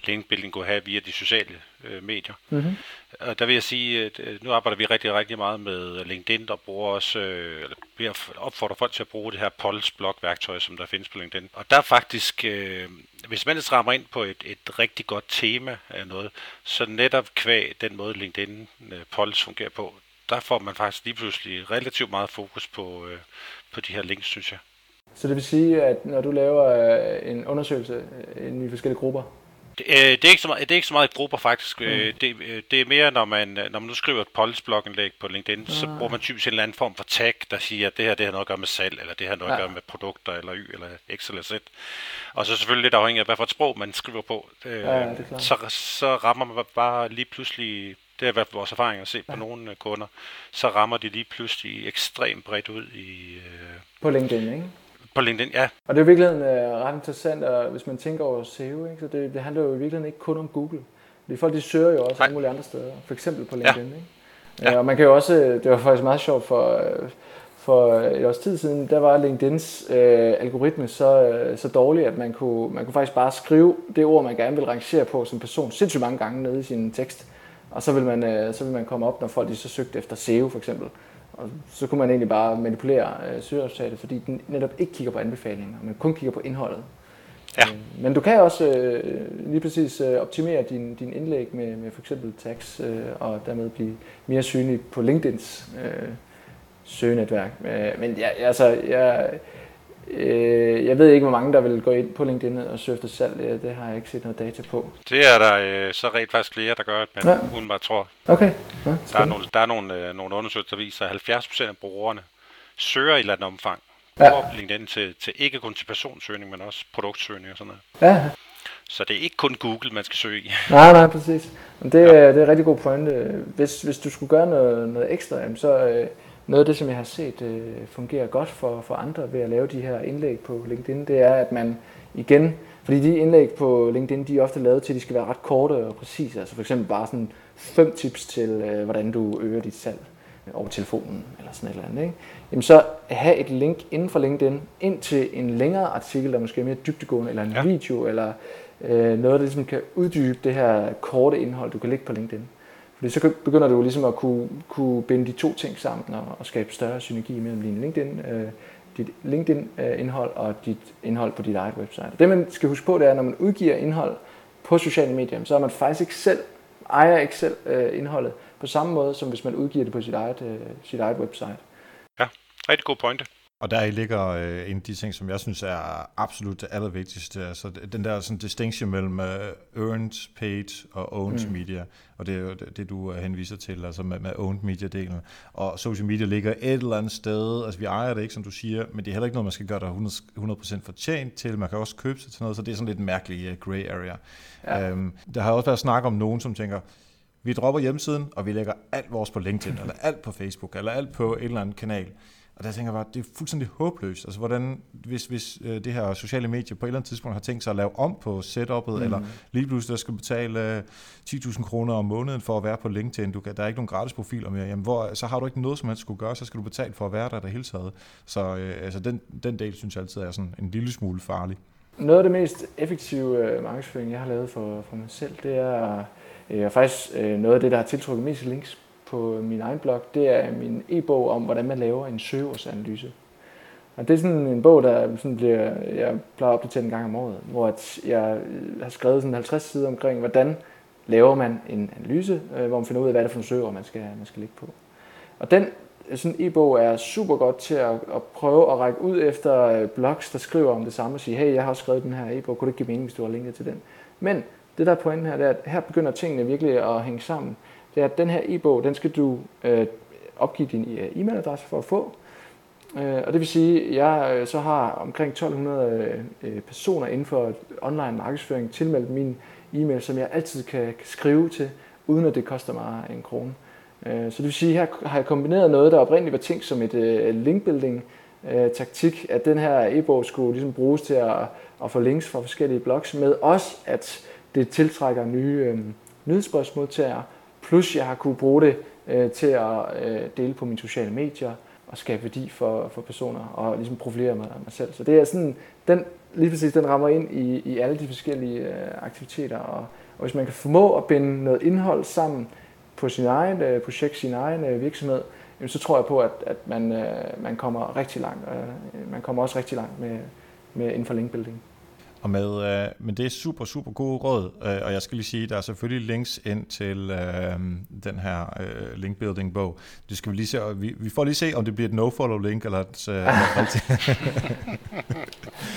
linkbuilding kunne have via de sociale øh, medier. Mm-hmm. Og der vil jeg sige, at øh, nu arbejder vi rigtig, rigtig meget med LinkedIn, og bruger også, øh, eller vi opfordrer folk til at bruge det her Pulse blog værktøj, som der findes på LinkedIn. Og der er faktisk, øh, hvis man rammer ind på et, et rigtig godt tema af noget, så netop kvæg den måde LinkedIn øh, Pulse fungerer på, der får man faktisk lige pludselig relativt meget fokus på, øh, på de her links, synes jeg. Så det vil sige, at når du laver en undersøgelse i forskellige grupper, øh, det, er ikke så meget, det er ikke så meget i grupper faktisk. Mm. Øh, det, øh, det er mere, når man, når man nu skriver et policy-blogindlæg på LinkedIn, mm. så bruger man typisk en eller anden form for tag, der siger, at det her det har noget at gøre med salg, eller det har noget ja. at gøre med produkter, eller Y, eller X eller Z. Og så selvfølgelig lidt afhængig af, hvad for et sprog man skriver på. Øh, ja, så, så rammer man bare lige pludselig det har været vores erfaring at se ja. på nogle kunder, så rammer de lige pludselig ekstremt bredt ud i... Øh, på LinkedIn, ikke? På LinkedIn, ja. Og det er i virkeligheden uh, ret interessant, og hvis man tænker over SEO, ikke, så det, det handler jo i virkeligheden ikke kun om Google. De folk de søger jo også alle mulige andre steder, for eksempel på LinkedIn. Ja. Ikke? Ja. Uh, og man kan jo også, det var faktisk meget sjovt for, for et års tid siden, der var LinkedIn's uh, algoritme så, så dårlig, at man kunne, man kunne faktisk bare skrive det ord, man gerne vil rangere på som person, sindssygt mange gange nede i sin tekst. Og så vil man, uh, så vil man komme op, når folk de så søgte efter SEO for eksempel. Og så kunne man egentlig bare manipulere øh, søgeresultatet, fordi den netop ikke kigger på anbefalinger, men kun kigger på indholdet. Ja. Øh, men du kan også øh, lige præcis øh, optimere din, din indlæg med, med for eksempel tags, øh, og dermed blive mere synlig på LinkedIns øh, søgenetværk. Øh, men ja, altså, jeg, Øh, jeg ved ikke, hvor mange der vil gå ind på LinkedIn og søge efter salg. Det, har jeg ikke set noget data på. Det er der øh, så rent faktisk flere, der gør, men ja. hun bare tror. Okay. Ja, der er nogle, der er nogle, øh, nogle undersøgelser, der viser, at 70% af brugerne søger i et eller andet omfang bruger ja. LinkedIn til, til ikke kun til personsøgning, men også produktsøgning og sådan noget. Ja, Så det er ikke kun Google, man skal søge i. nej, nej, præcis. Men det, ja. det er en rigtig god pointe. Hvis, hvis du skulle gøre noget, noget ekstra, så øh, noget af det, som jeg har set øh, fungerer godt for, for andre ved at lave de her indlæg på LinkedIn, det er, at man igen, fordi de indlæg på LinkedIn, de er ofte lavet til, at de skal være ret korte og præcise. Altså for eksempel bare sådan fem tips til, øh, hvordan du øger dit salg over telefonen eller sådan et eller andet. Ikke? Jamen så have et link inden for LinkedIn ind til en længere artikel, der måske er mere dybdegående, eller en ja. video, eller øh, noget, der ligesom kan uddybe det her korte indhold, du kan lægge på LinkedIn. Fordi så kan- begynder du ligesom at kunne, kunne binde de to ting sammen og, og skabe større synergi mellem din LinkedIn, øh, dit LinkedIn-indhold øh, og dit indhold på dit eget website. Det man skal huske på, det er, at når man udgiver indhold på sociale medier, så er man faktisk ikke selv, ejer ikke selv øh, indholdet på samme måde, som hvis man udgiver det på sit eget, øh, sit eget website. Ja, Rigtig god pointe. Og der ligger øh, en af de ting, som jeg synes er absolut det allervigtigste. Altså den der sådan distinction mellem øh, earned, paid og owned mm. Media. Og det er jo det, du øh, henviser til, altså med, med owned media-delen. Og social media ligger et eller andet sted. Altså vi ejer det ikke, som du siger, men det er heller ikke noget, man skal gøre der 100%, 100% fortjent til. Man kan også købe sig til noget, så det er sådan lidt en mærkelig uh, gray area. Ja. Øhm, der har også været snak om nogen, som tænker, vi dropper hjemmesiden, og vi lægger alt vores på LinkedIn, eller alt på Facebook, eller alt på en eller anden kanal. Og der tænker jeg bare, det er fuldstændig håbløst. Altså hvordan, hvis, hvis øh, det her sociale medie på et eller andet tidspunkt har tænkt sig at lave om på setup'et, mm. eller lige pludselig der skal betale øh, 10.000 kroner om måneden for at være på LinkedIn, du kan, der er ikke nogen gratis profiler mere, jamen hvor, så har du ikke noget, som man skulle gøre, så skal du betale for at være der det hele taget. Så øh, altså den, den del synes jeg altid er sådan en lille smule farlig. Noget af det mest effektive øh, markedsføring, jeg har lavet for, for mig selv, det er øh, faktisk øh, noget af det, der har tiltrukket mest links på min egen blog, det er min e-bog om, hvordan man laver en søgeårsanalyse. Og det er sådan en bog, der sådan bliver, jeg plejer at opdatere en gang om året, hvor at jeg har skrevet sådan 50 sider omkring, hvordan laver man en analyse, øh, hvor man finder ud af, hvad det er for nogle søger, man skal, man skal ligge på. Og den sådan en e-bog er super godt til at, at prøve at række ud efter øh, blogs, der skriver om det samme og sige, hey, jeg har også skrevet den her e-bog, kunne det ikke give mening, hvis du har linket til den? Men det der er pointen her, det er, at her begynder tingene virkelig at hænge sammen. Det er, at den her e-bog, den skal du øh, opgive din øh, e-mailadresse for at få. Øh, og det vil sige, at jeg øh, så har omkring 1200 øh, personer inden for online markedsføring tilmeldt min e-mail, som jeg altid kan, kan skrive til, uden at det koster mig en krone. Øh, Så det vil sige, at her har jeg kombineret noget, der oprindeligt var tænkt som et øh, linkbuilding øh, taktik, at den her e-bog skulle ligesom bruges til at, at få links fra forskellige blogs, med også at det tiltrækker nye øh, nyhedsbrevsmodtagere, plus jeg har kunne bruge det øh, til at øh, dele på mine sociale medier og skabe værdi for, for personer og ligesom profilere mig, mig selv. Så det er sådan, den, lige præcis, den rammer ind i, i alle de forskellige øh, aktiviteter, og, og hvis man kan formå at binde noget indhold sammen på sin egen øh, projekt, sin egen øh, virksomhed, jamen, så tror jeg på, at, at man, øh, man kommer rigtig langt. Øh, man kommer også rigtig langt med, med inden for linkbuilding. Og med, øh, men det er super, super gode råd, øh, og jeg skal lige sige, der er selvfølgelig links ind til øh, den her øh, linkbuilding-bog. Det skal vi lige se, og vi, vi får lige se, om det bliver et no-follow-link, eller et, øh,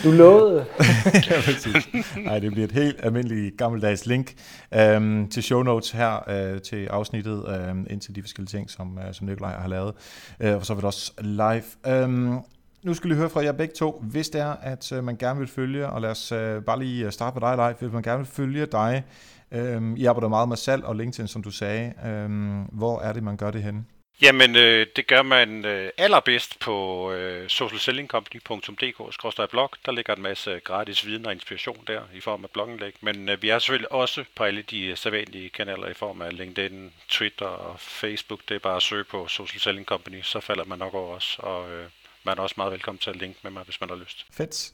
Du lovede. ja, præcis. Nej, det bliver et helt almindeligt gammeldags link øhm, til show notes her øh, til afsnittet, øh, ind til de forskellige ting, som, øh, som Nikolaj har lavet. Øh, og så vil det også live. Øhm, nu skal vi høre fra jer begge to. Hvis det er, at øh, man gerne vil følge, og lad os øh, bare lige øh, starte med dig, Leif. Hvis man gerne vil følge dig, øh, I arbejder meget med salg og LinkedIn, som du sagde. Øh, hvor er det, man gør det henne? Jamen, øh, det gør man øh, allerbedst på øh, socialsellingcompany.dk-blog. Der ligger en masse gratis viden og inspiration der i form af blogindlæg. Men øh, vi er selvfølgelig også på alle de sædvanlige kanaler i form af LinkedIn, Twitter og Facebook. Det er bare at søge på Social Selling Company, så falder man nok over os. Og øh, man er også meget velkommen til at linke med mig, hvis man har lyst. Fedt.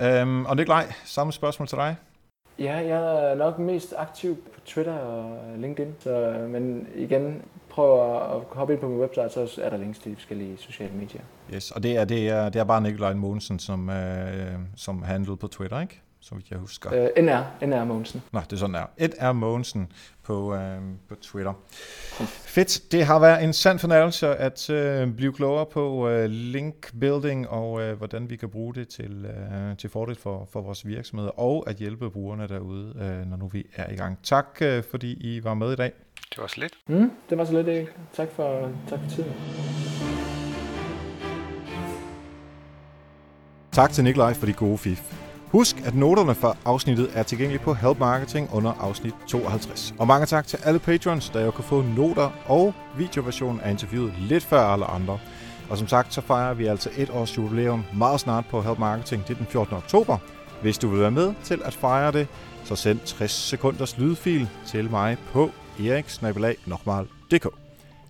Øhm, og Nikolaj, samme spørgsmål til dig. Ja, jeg er nok mest aktiv på Twitter og LinkedIn. Så, men igen, prøv at hoppe ind på min website, så er der links til de forskellige sociale medier. Yes, og det er, det er, det er bare Nikolaj Mogensen, som, øh, som handlede på Twitter, ikke? Så vidt jeg husker. Øh. NR, NR Mogensen. Nå, det er sådan der. Et er Mogensen på, øh, på Twitter. Fedt. Det har været en sand fornøjelse at øh, blive klogere på øh, link building og øh, hvordan vi kan bruge det til, øh, til fordel for, for vores virksomheder og at hjælpe brugerne derude, øh, når nu vi er i gang. Tak øh, fordi I var med i dag. Det var så lidt. Mm, det var så lidt, ikke? Tak for, tak for tiden. Tak til Nikolaj for de gode fif. Husk, at noterne for afsnittet er tilgængelige på Help Marketing under afsnit 52. Og mange tak til alle patrons, der jo kan få noter og videoversionen af interviewet lidt før alle andre. Og som sagt, så fejrer vi altså et års jubilæum meget snart på Help Marketing. Det er den 14. oktober. Hvis du vil være med til at fejre det, så send 60 sekunders lydfil til mig på eriksnabelag.dk.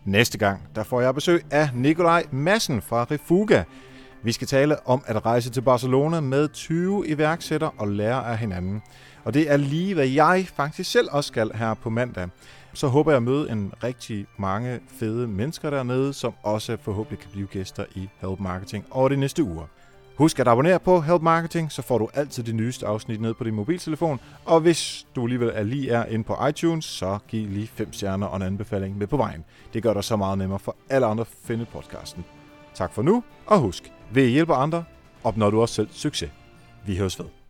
Næste gang, der får jeg besøg af Nikolaj Massen fra Refuga. Vi skal tale om at rejse til Barcelona med 20 iværksættere og lære af hinanden. Og det er lige, hvad jeg faktisk selv også skal her på mandag. Så håber jeg at møde en rigtig mange fede mennesker dernede, som også forhåbentlig kan blive gæster i Help Marketing over de næste uger. Husk at abonnere på Help Marketing, så får du altid de nyeste afsnit ned på din mobiltelefon. Og hvis du alligevel er lige er inde på iTunes, så giv lige 5 stjerner og en anbefaling med på vejen. Det gør dig så meget nemmere for alle andre at finde podcasten. Tak for nu, og husk, ved at hjælpe andre, opnår du også selv succes. Vi høres ved.